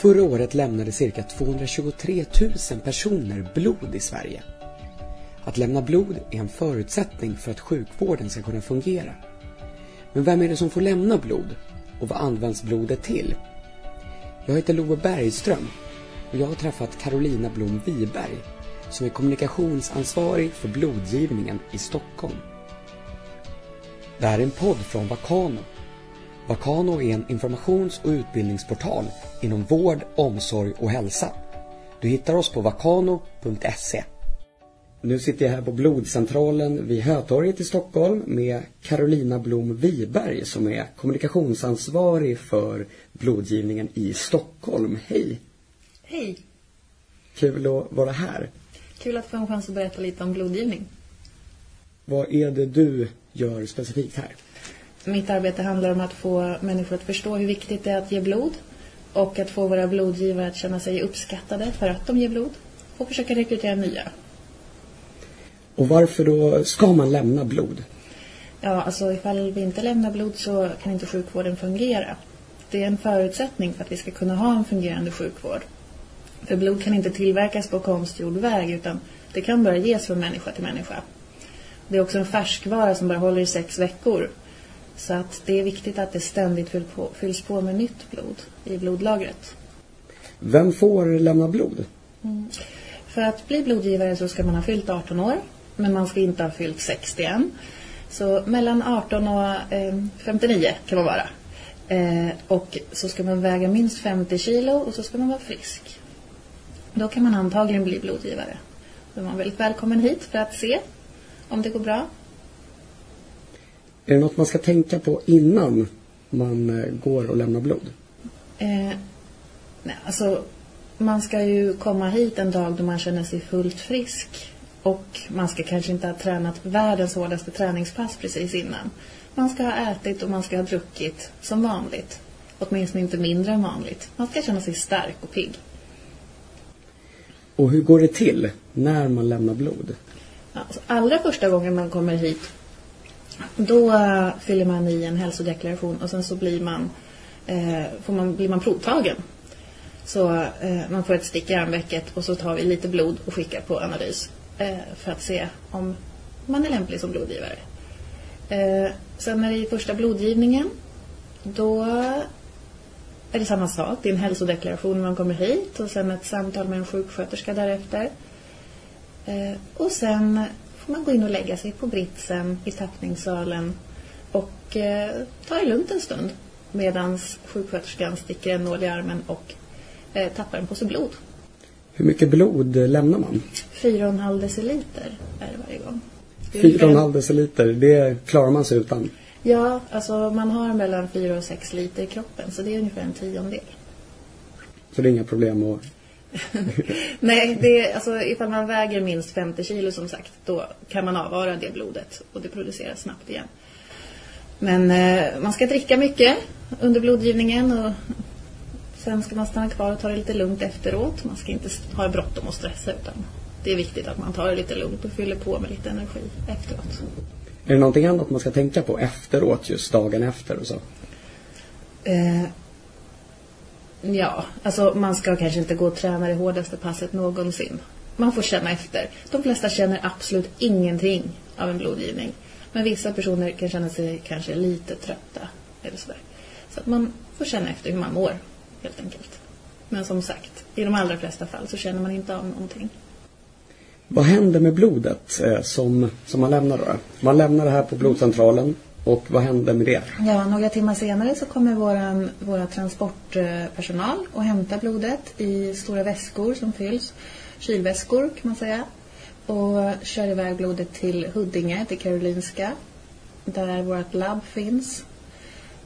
Förra året lämnade cirka 223 000 personer blod i Sverige. Att lämna blod är en förutsättning för att sjukvården ska kunna fungera. Men vem är det som får lämna blod? Och vad används blodet till? Jag heter Love Bergström och jag har träffat Carolina Blom Wiberg som är kommunikationsansvarig för blodgivningen i Stockholm. Det här är en podd från Vakano. Vakano är en informations- och utbildningsportal inom vård, omsorg och hälsa. Du hittar oss på vakano.se. Nu sitter jag här på blodcentralen vid Hötorget i Stockholm med Carolina Blom Wiberg som är kommunikationsansvarig för blodgivningen i Stockholm. Hej! Hej! Kul att vara här. Kul att få en chans att berätta lite om blodgivning. Vad är det du gör specifikt här? Mitt arbete handlar om att få människor att förstå hur viktigt det är att ge blod och att få våra blodgivare att känna sig uppskattade för att de ger blod och försöka rekrytera nya. Och varför då ska man lämna blod? Ja, alltså ifall vi inte lämnar blod så kan inte sjukvården fungera. Det är en förutsättning för att vi ska kunna ha en fungerande sjukvård. För blod kan inte tillverkas på konstgjord väg utan det kan bara ges från människa till människa. Det är också en färskvara som bara håller i sex veckor. Så att det är viktigt att det ständigt fylls på, med nytt blod i blodlagret. Vem får lämna blod? Mm. För att bli blodgivare så ska man ha fyllt 18 år men man ska inte ha fyllt 60 än. Så mellan 18 och eh, 59 kan man vara. Eh, och så ska man väga minst 50 kilo och så ska man vara frisk. Då kan man antagligen bli blodgivare. Då är man väldigt välkommen hit för att se om det går bra. Är det något man ska tänka på innan man eh, går och lämnar blod? Eh, nej, alltså, man ska ju komma hit en dag då man känner sig fullt frisk. Och man ska kanske inte ha tränat världens hårdaste träningspass precis innan. Man ska ha ätit och man ska ha druckit som vanligt. Åtminstone inte mindre än vanligt. Man ska känna sig stark och pigg. Och hur går det till när man lämnar blod? Alltså, allra första gången man kommer hit då eh, fyller man i en hälsodeklaration och sen så blir man, eh, får man, blir man provtagen. Så eh, man får ett stick i armvecket och så tar vi lite blod och skickar på analys för att se om man är lämplig som blodgivare. sen är det är första blodgivningen då är det samma sak. Det är en hälsodeklaration när man kommer hit och sen ett samtal med en sjuksköterska därefter. och sen man gå in och lägga sig på britsen i tappningssalen och eh, ta det lugnt en stund medan sjuksköterskan sticker en nål i armen och eh, tappar en påse blod. Hur mycket blod lämnar man? 4,5 deciliter är det varje gång. 4,5 deciliter, det klarar man sig utan? Ja, alltså man har mellan 4 och 6 liter i kroppen så det är ungefär en tiondel. Så det är inga problem att Nej, det är, alltså, ifall man väger minst 50 kilo som sagt, då kan man avvara det blodet och det produceras snabbt igen. Men eh, man ska dricka mycket under blodgivningen och sen ska man stanna kvar och ta det lite lugnt efteråt. Man ska inte ha bråttom och stressa utan det är viktigt att man tar det lite lugnt och fyller på med lite energi efteråt. Är det någonting annat man ska tänka på efteråt, just dagen efter och så? Eh, Ja, alltså man ska kanske inte gå och träna det hårdaste passet någonsin. Man får känna efter. De flesta känner absolut ingenting av en blodgivning. Men vissa personer kan känna sig kanske lite trötta eller sådär. Så att man får känna efter hur man mår, helt enkelt. Men som sagt, i de allra flesta fall så känner man inte av någonting. Vad händer med blodet eh, som, som man lämnar då? Man lämnar det här på blodcentralen och vad hände med det? Ja, några timmar senare så kommer våran, våra transportpersonal och hämtar blodet i stora väskor som fylls. Kylväskor kan man säga. Och kör iväg blodet till Huddinge, till Karolinska. Där vårt labb finns.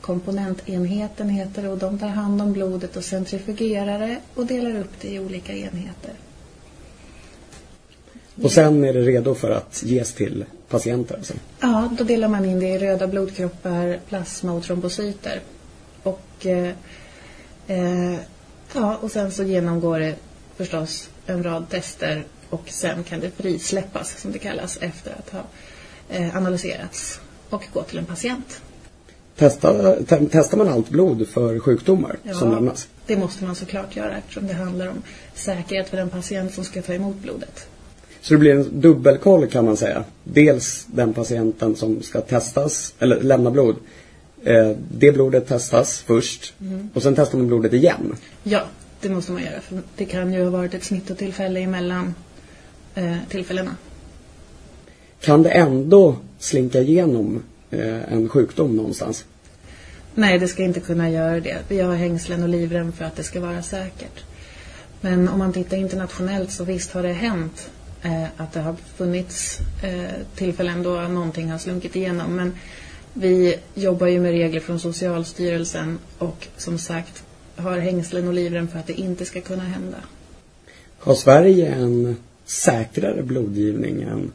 Komponentenheten heter det och de tar hand om blodet och centrifugerar det och delar upp det i olika enheter. Och sen är det redo för att ges till patienter? Alltså. Ja, då delar man in det i röda blodkroppar, plasma och trombocyter. Och, eh, eh, ja, och sen så genomgår det förstås en rad tester och sen kan det frisläppas som det kallas efter att ha eh, analyserats och gå till en patient. Testa, te, testar man allt blod för sjukdomar Ja. som lämnas? Det måste man såklart göra eftersom det handlar om säkerhet för den patient som ska ta emot blodet. Så det blir en dubbelkoll kan man säga. Dels den patienten som ska testas, eller lämna blod. Eh, det blodet testas först och sen testar man blodet igen. Ja, det måste man göra för det kan ju ha varit ett smittotillfälle emellan eh, tillfällena. Kan det ändå slinka igenom eh, en sjukdom någonstans? Nej, det ska inte kunna göra det. Vi har hängslen och livrem för att det ska vara säkert. Men om man tittar internationellt så visst har det hänt att det har funnits eh, tillfällen då någonting har slunkit igenom. Men vi jobbar ju med regler från Socialstyrelsen och som sagt har hängslen och livrem för att det inte ska kunna hända. Har Sverige en säkrare blodgivning än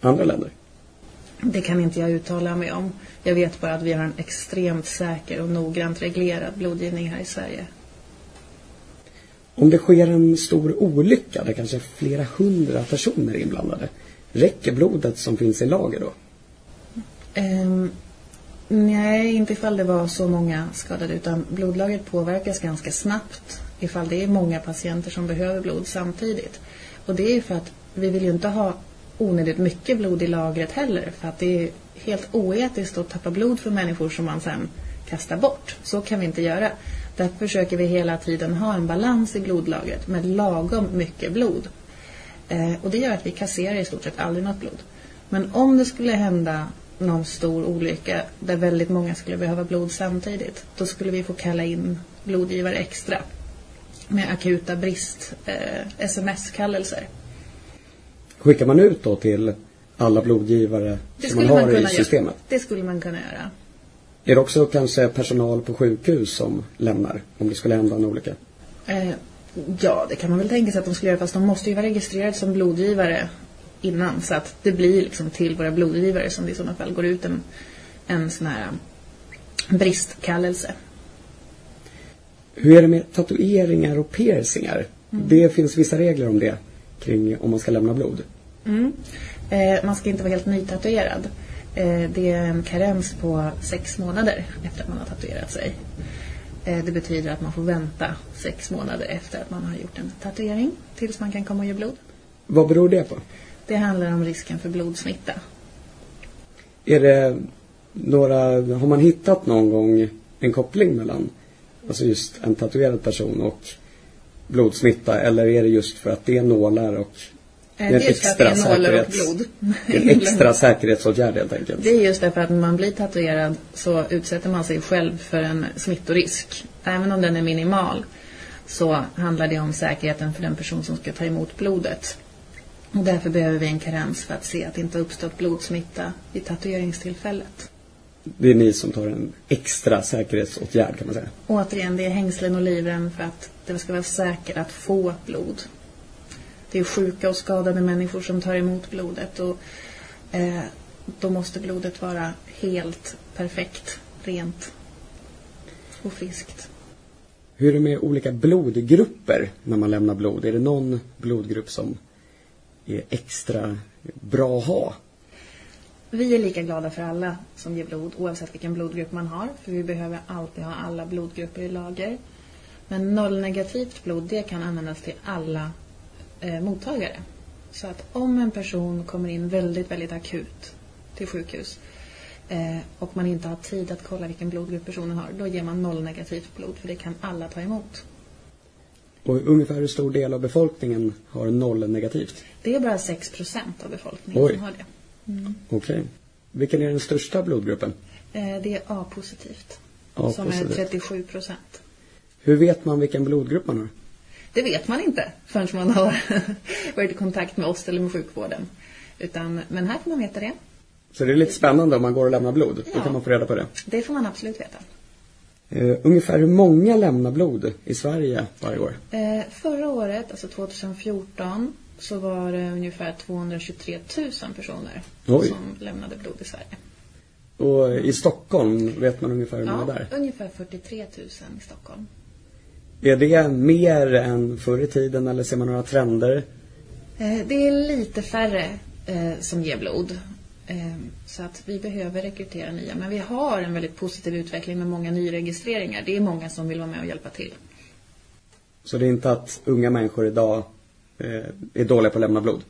andra länder? Det kan inte jag uttala mig om. Jag vet bara att vi har en extremt säker och noggrant reglerad blodgivning här i Sverige. Om det sker en stor olycka där kanske flera hundra personer är inblandade, räcker blodet som finns i lager då? Um, nej, inte ifall det var så många skadade utan blodlagret påverkas ganska snabbt ifall det är många patienter som behöver blod samtidigt. Och det är ju för att vi vill ju inte ha onödigt mycket blod i lagret heller för att det är helt oetiskt att tappa blod för människor som man sen kastar bort. Så kan vi inte göra. Därför försöker vi hela tiden ha en balans i blodlagret med lagom mycket blod. Eh, och det gör att vi kasserar i stort sett aldrig något blod. Men om det skulle hända någon stor olycka där väldigt många skulle behöva blod samtidigt, då skulle vi få kalla in blodgivare extra med akuta brist, eh, sms-kallelser. Skickar man ut då till alla blodgivare Det som man har man i systemet? göra. Det skulle man kunna göra. Är det också kanske personal på sjukhus som lämnar om det skulle hända en olycka? Eh, ja, det kan man väl tänka sig att de skulle göra fast de måste ju vara registrerade som blodgivare innan så att det blir liksom till våra blodgivare som det i sådana fall går ut en, en sån här um, bristkallelse. Hur är det med tatueringar och piercingar? Mm. Det finns vissa regler om det kring om man ska lämna blod. Mm. Eh, man ska inte vara helt nytatuerad. Eh, det är en karens på sex månader efter att man har tatuerat sig. Eh, det betyder att man får vänta sex månader efter att man har gjort en tatuering tills man kan komma och ge blod. Vad beror det på? Det handlar om risken för blodsmitta. Är det några, har man hittat någon gång en koppling mellan alltså just en tatuerad person och blodsmitta eller är det just för att det är nålar och Det är en extra säkerhets- blod. det är en extra säkerhetsåtgärd helt enkelt? Det är just därför att när man blir tatuerad så utsätter man sig själv för en smittorisk. Även om den är minimal så handlar det om säkerheten för den person som ska ta emot blodet. Och därför behöver vi en karens för att se att det inte har uppstått blodsmitta vid tatueringstillfället. Det är ni som tar en extra säkerhetsåtgärd kan man säga. Återigen, det är hängslen och livrem för att det ska vara säkert att få blod. Det är sjuka och skadade människor som tar emot blodet och eh, då måste blodet vara helt perfekt, rent och friskt. Hur är det med olika blodgrupper när man lämnar blod? Är det någon blodgrupp som är extra bra att ha? Vi är lika glada för alla som ger blod oavsett vilken blodgrupp man har för vi behöver alltid ha alla blodgrupper i lager. Men nollnegativt blod det kan användas till alla eh, mottagare. Så att om en person kommer in väldigt, väldigt akut till sjukhus eh, och man inte har tid att kolla vilken blodgrupp personen har, då ger man nollnegativt blod för det kan alla ta emot. Och ungefär hur stor del av befolkningen har noll negativt? Det är bara 6 procent av befolkningen Oj. som har det. Okej. Vilken är den största blodgruppen? Eh, det är A-positivt. Som är positivt. 37 procent. Hur vet man vilken blodgrupp man har? Det vet man inte förrän man har varit i kontakt med oss eller med sjukvården. Utan, men här får man veta det. Så det är lite spännande om man går och lämnar blod. Då Ja. kan man få reda på det. Det får man absolut veta. Uh, ungefär hur många lämnar blod i Sverige varje år? Eh, förra året, alltså 2014, så var det ungefär 223 000 personer Oj. som lämnade blod i Sverige. Och i Stockholm vet man ungefär hur många Ja, där? ungefär 43 000 i Stockholm. Är det mer än förr i tiden eller ser man några trender? Eh, det är lite färre eh, som ger blod. Ehm, så att vi behöver rekrytera nya. Men vi har en väldigt positiv utveckling med många nyregistreringar. Det är många som vill vara med och hjälpa till. Så det är inte att unga människor idag eh, är dåliga på att lämna blod?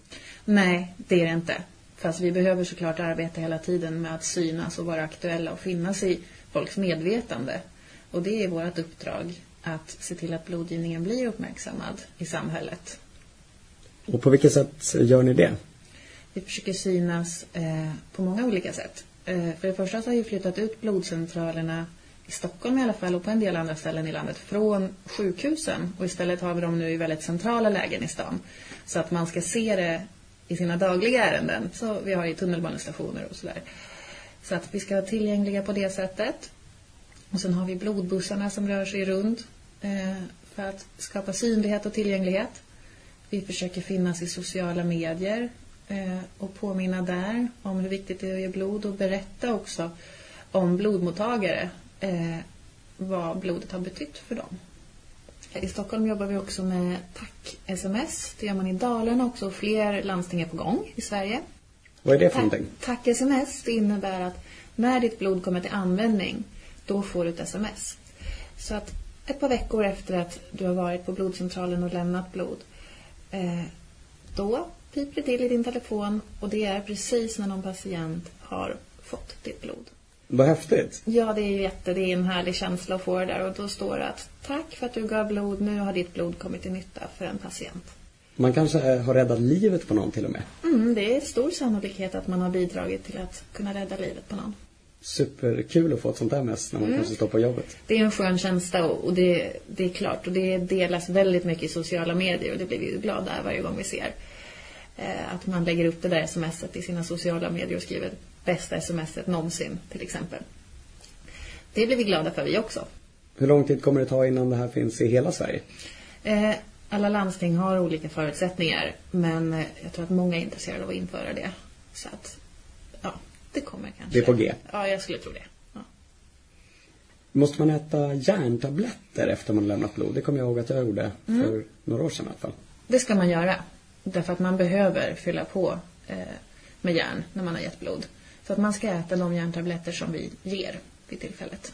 Nej, det är det inte. Fast vi behöver såklart arbeta hela tiden med att synas och vara aktuella och finnas i folks medvetande. Och det är vårt uppdrag att se till att blodgivningen blir uppmärksammad i samhället. Och på vilket sätt gör ni det? Vi försöker synas eh, på många olika sätt. Eh, för det första så har vi flyttat ut blodcentralerna i Stockholm i alla fall och på en del andra ställen i landet från sjukhusen och istället har vi dem nu i väldigt centrala lägen i stan. Så att man ska se det i sina dagliga ärenden. Så vi har i tunnelbanestationer och sådär. Så att vi ska vara tillgängliga på det sättet. Och sen har vi blodbussarna som rör sig runt för att skapa synlighet och tillgänglighet. Vi försöker finnas i sociala medier eh, och påminna där om hur viktigt det är att ge blod och berätta också om blodmottagare eh, vad blodet har betytt för dem. I Stockholm jobbar vi också med tack-sms. Det gör man i Dalarna också. Fler landsting är på gång i Sverige. Vad är det för någonting? Tack-sms det innebär att när ditt blod kommer till användning, då får du ett sms. Så att ett par veckor efter att du har varit på blodcentralen och lämnat blod, eh, då piper det till i din telefon och det är precis när någon patient har fått ditt blod. Vad häftigt. Ja, det är jätte, det är en härlig känsla att få det där. Och då står det att tack för att du gav blod, nu har ditt blod kommit till nytta för en patient. Man kanske har räddat livet på någon till och med. Mm, det är stor sannolikhet att man har bidragit till att kunna rädda livet på någon. Superkul att få ett sånt där mest när man mm. kanske står på jobbet. Det är en skön känsla och det, det är klart. Och det delas väldigt mycket i sociala medier och det blir vi ju glada varje gång vi ser. Eh, att man lägger upp det där smset i sina sociala medier och skriver bästa smset någonsin till exempel. Det blir vi glada för vi också. Hur lång tid kommer det ta innan det här finns i hela Sverige? Eh, alla landsting har olika förutsättningar men eh, jag tror att många är intresserade av att införa det. Så att, det kommer kanske. Det är på G? Ja, jag skulle tro det. Ja. Måste man äta järntabletter efter man lämnat blod? Det kommer jag ihåg att jag gjorde mm. för några år sedan i alla fall. Det ska man göra. Därför att man behöver fylla på eh, med järn när man har gett blod. Så att man ska äta de järntabletter som vi ger vid tillfället.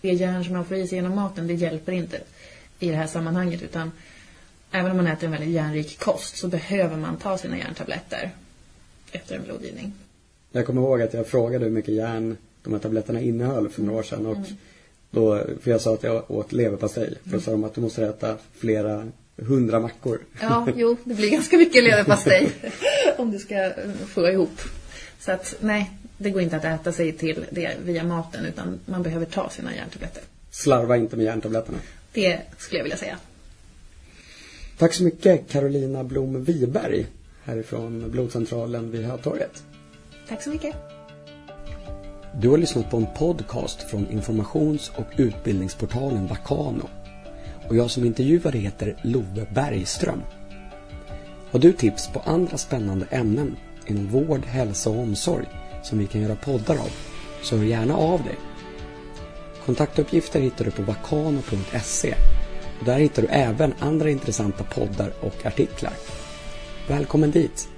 Det järn som man får i sig genom maten, det hjälper inte i det här sammanhanget utan även om man äter en väldigt järnrik kost så behöver man ta sina järntabletter efter en blodgivning. Jag kommer ihåg att jag frågade hur mycket järn de här tabletterna innehöll för några år sedan och mm. då, för jag sa att jag åt leverpastej. Då sa de att du måste äta flera hundra mackor. Ja, jo, det blir ganska mycket leverpastej om du ska få ihop. Så att nej, det går inte att äta sig till det via maten utan man behöver ta sina järntabletter. Slarva inte med järntabletterna. Det skulle jag vilja säga. Tack så mycket Carolina Blom Wiberg härifrån blodcentralen vid Hötorget. Tack så mycket. Du har lyssnat på en podcast från informations- och utbildningsportalen Vakano. Och jag som intervjuare heter Love Bergström. Har du tips på andra spännande ämnen inom vård, hälsa och omsorg som vi kan göra poddar av så hör gärna av dig. Kontaktuppgifter hittar du på vakano.se där hittar du även andra intressanta poddar och artiklar. Välkommen dit!